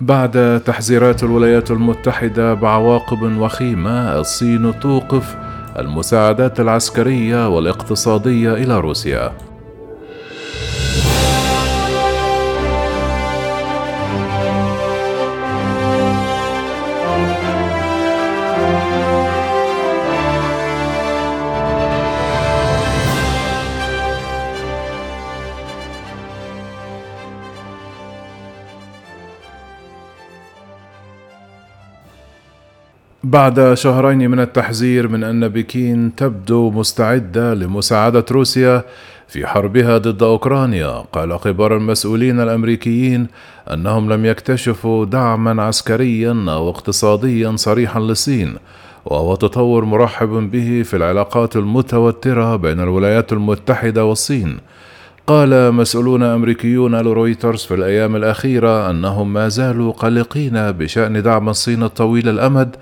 بعد تحذيرات الولايات المتحدة بعواقب وخيمة الصين توقف المساعدات العسكرية والاقتصادية إلى روسيا. بعد شهرين من التحذير من أن بكين تبدو مستعدة لمساعدة روسيا في حربها ضد أوكرانيا. قال كبار المسؤولين الأمريكيين أنهم لم يكتشفوا دعما عسكريا أو اقتصاديا صريحا للصين وهو تطور مرحب به في العلاقات المتوترة بين الولايات المتحدة والصين. قال مسؤولون أمريكيون لرويترز في الأيام الأخيرة أنهم ما زالوا قلقين بشأن دعم الصين الطويل الأمد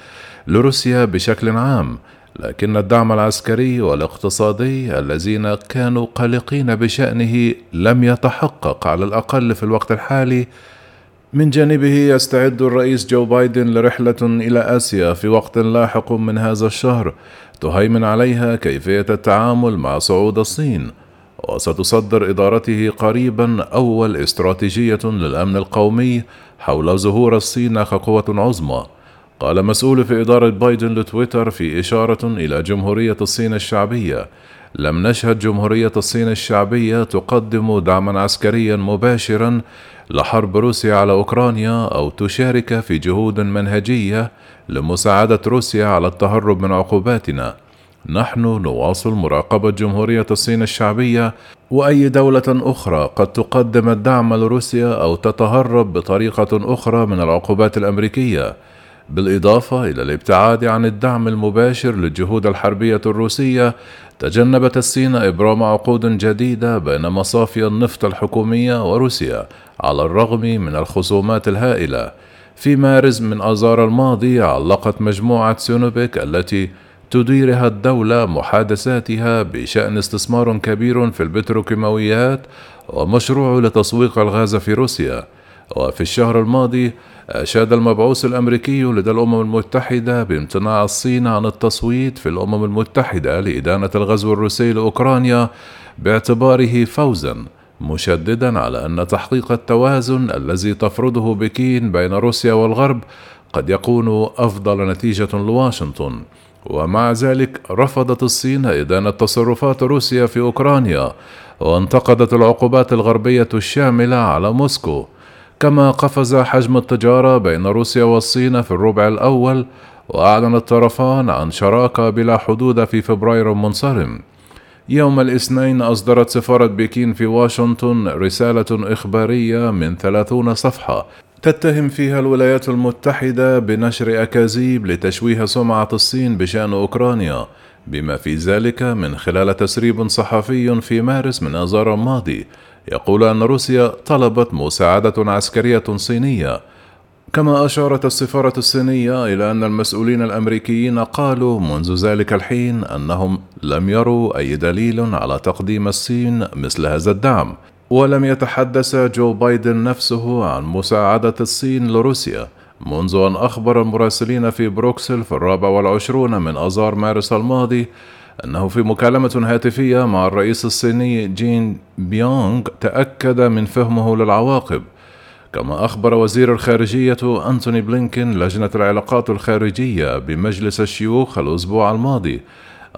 لروسيا بشكل عام لكن الدعم العسكري والاقتصادي الذين كانوا قلقين بشأنه لم يتحقق على الأقل في الوقت الحالي. من جانبه يستعد الرئيس جو بايدن لرحلة إلى آسيا في وقت لاحق من هذا الشهر تهيمن عليها كيفية التعامل مع صعود الصين. وستصدر إدارته قريبا أول استراتيجية للأمن القومي حول ظهور الصين كقوة عظمى. قال مسؤول في إدارة بايدن لتويتر في إشارة إلى جمهورية الصين الشعبية. لم نشهد جمهورية الصين الشعبية تقدم دعما عسكريا مباشرا لحرب روسيا على أوكرانيا أو تشارك في جهود منهجية لمساعدة روسيا على التهرب من عقوباتنا. نحن نواصل مراقبة جمهورية الصين الشعبية وأي دولة أخرى قد تقدم الدعم لروسيا أو تتهرب بطريقة أخرى من العقوبات الأمريكية بالإضافة إلى الابتعاد عن الدعم المباشر للجهود الحربية الروسية تجنبت الصين إبرام عقود جديدة بين مصافي النفط الحكومية وروسيا على الرغم من الخصومات الهائلة. في مارس من آذار الماضي علقت مجموعة سينوبيك التي تديرها الدولة محادثاتها بشأن استثمار كبير في البتروكيماويات ومشروع لتسويق الغاز في روسيا. وفي الشهر الماضي أشاد المبعوث الأمريكي لدى الأمم المتحدة بامتناع الصين عن التصويت في الأمم المتحدة لإدانة الغزو الروسي لأوكرانيا باعتباره فوزا مشددا على أن تحقيق التوازن الذي تفرضه بكين بين روسيا والغرب قد يكون أفضل نتيجة لواشنطن. ومع ذلك رفضت الصين إدانة تصرفات روسيا في أوكرانيا وانتقدت العقوبات الغربية الشاملة على موسكو. كما قفز حجم التجارة بين روسيا والصين في الربع الأول وأعلن الطرفان عن شراكة بلا حدود في فبراير منصرم. يوم الاثنين أصدرت سفارة بكين في واشنطن رسالة إخبارية من ثلاثون صفحة تتهم فيها الولايات المتحدة بنشر أكاذيب لتشويه سمعة الصين بشأن أوكرانيا بما في ذلك من خلال تسريب صحفي في مارس من آذار الماضي يقول أن روسيا طلبت مساعدة عسكرية صينية. كما أشارت السفارة الصينية إلى أن المسؤولين الأمريكيين قالوا منذ ذلك الحين أنهم لم يروا أي دليل على تقديم الصين مثل هذا الدعم. ولم يتحدث جو بايدن نفسه عن مساعدة الصين لروسيا منذ أن أخبر المراسلين في بروكسل في الرابع والعشرون من أذار مارس الماضي أنه في مكالمة هاتفية مع الرئيس الصيني جين بينغ تأكد من فهمه للعواقب كما أخبر وزير الخارجية أنتوني بلينكين لجنة العلاقات الخارجية بمجلس الشيوخ الأسبوع الماضي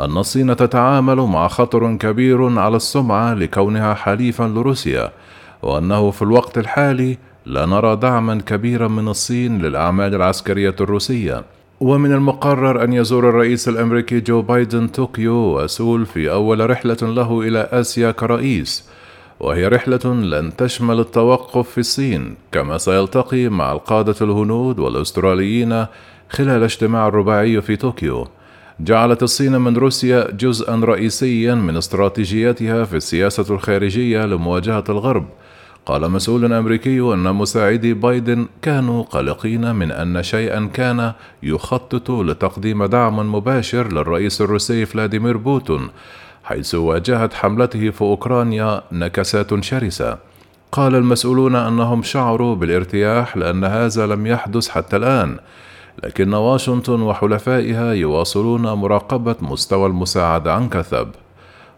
أن الصين تتعامل مع خطر كبير على السمعة لكونها حليفا لروسيا وأنه في الوقت الحالي لا نرى دعما كبيرا من الصين للأعمال العسكرية الروسية. ومن المقرر أن يزور الرئيس الأمريكي جو بايدن طوكيو وسول في أول رحلة له إلى آسيا كرئيس وهي رحلة لن تشمل التوقف في الصين كما سيلتقي مع القادة الهنود والأستراليين خلال اجتماع الرباعي في طوكيو. جعلت الصين من روسيا جزءا رئيسيا من استراتيجيتها في السياسة الخارجية لمواجهة الغرب. قال مسؤول أمريكي أن مساعدي بايدن كانوا قلقين من أن شي كان يخطط لتقديم دعم مباشر للرئيس الروسي فلاديمير بوتين حيث واجهت حملته في أوكرانيا نكسات شرسة. قال المسؤولون أنهم شعروا بالارتياح لأن هذا لم يحدث حتى الآن. لكن واشنطن وحلفائها يواصلون مراقبة مستوى المساعده عن كثب.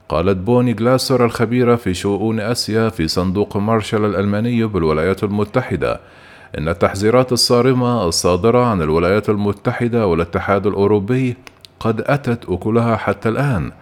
قالت بوني جلاسر الخبيرة في شؤون آسيا في صندوق مارشال الألماني بالولايات المتحدة. إن التحذيرات الصارمة الصادرة عن الولايات المتحدة والاتحاد الأوروبي قد أتت أكلها حتى الآن.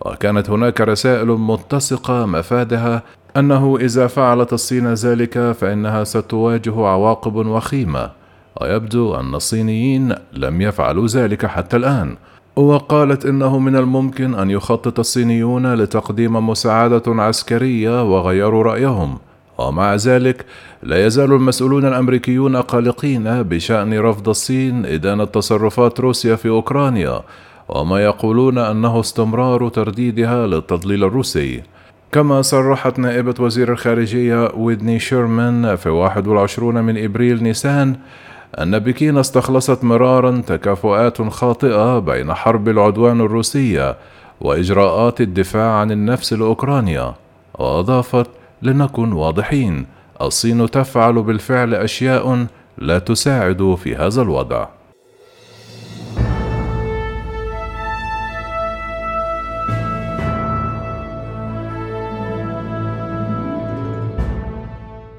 وكانت هناك رسائل متسقة مفادها أنه إذا فعلت الصين ذلك فإنها ستواجه عواقب وخيمة. ويبدو أن الصينيين لم يفعلوا ذلك حتى الآن. وقالت إنه من الممكن أن يخطط الصينيون لتقديم مساعدة عسكرية وغيروا رأيهم. ومع ذلك لا يزال المسؤولون الأمريكيون قلقين بشأن رفض الصين إدانة تصرفات روسيا في أوكرانيا وما يقولون أنه استمرار ترديدها للتضليل الروسي. كما صرحت نائبة وزير الخارجية ويدني شيرمان في 21 من إبريل نيسان أن بكين استخلصت مرارا تكافؤات خاطئة بين حرب العدوان الروسية وإجراءات الدفاع عن النفس لأوكرانيا وأضافت لنكن واضحين الصين تفعل بالفعل أشياء لا تساعد في هذا الوضع.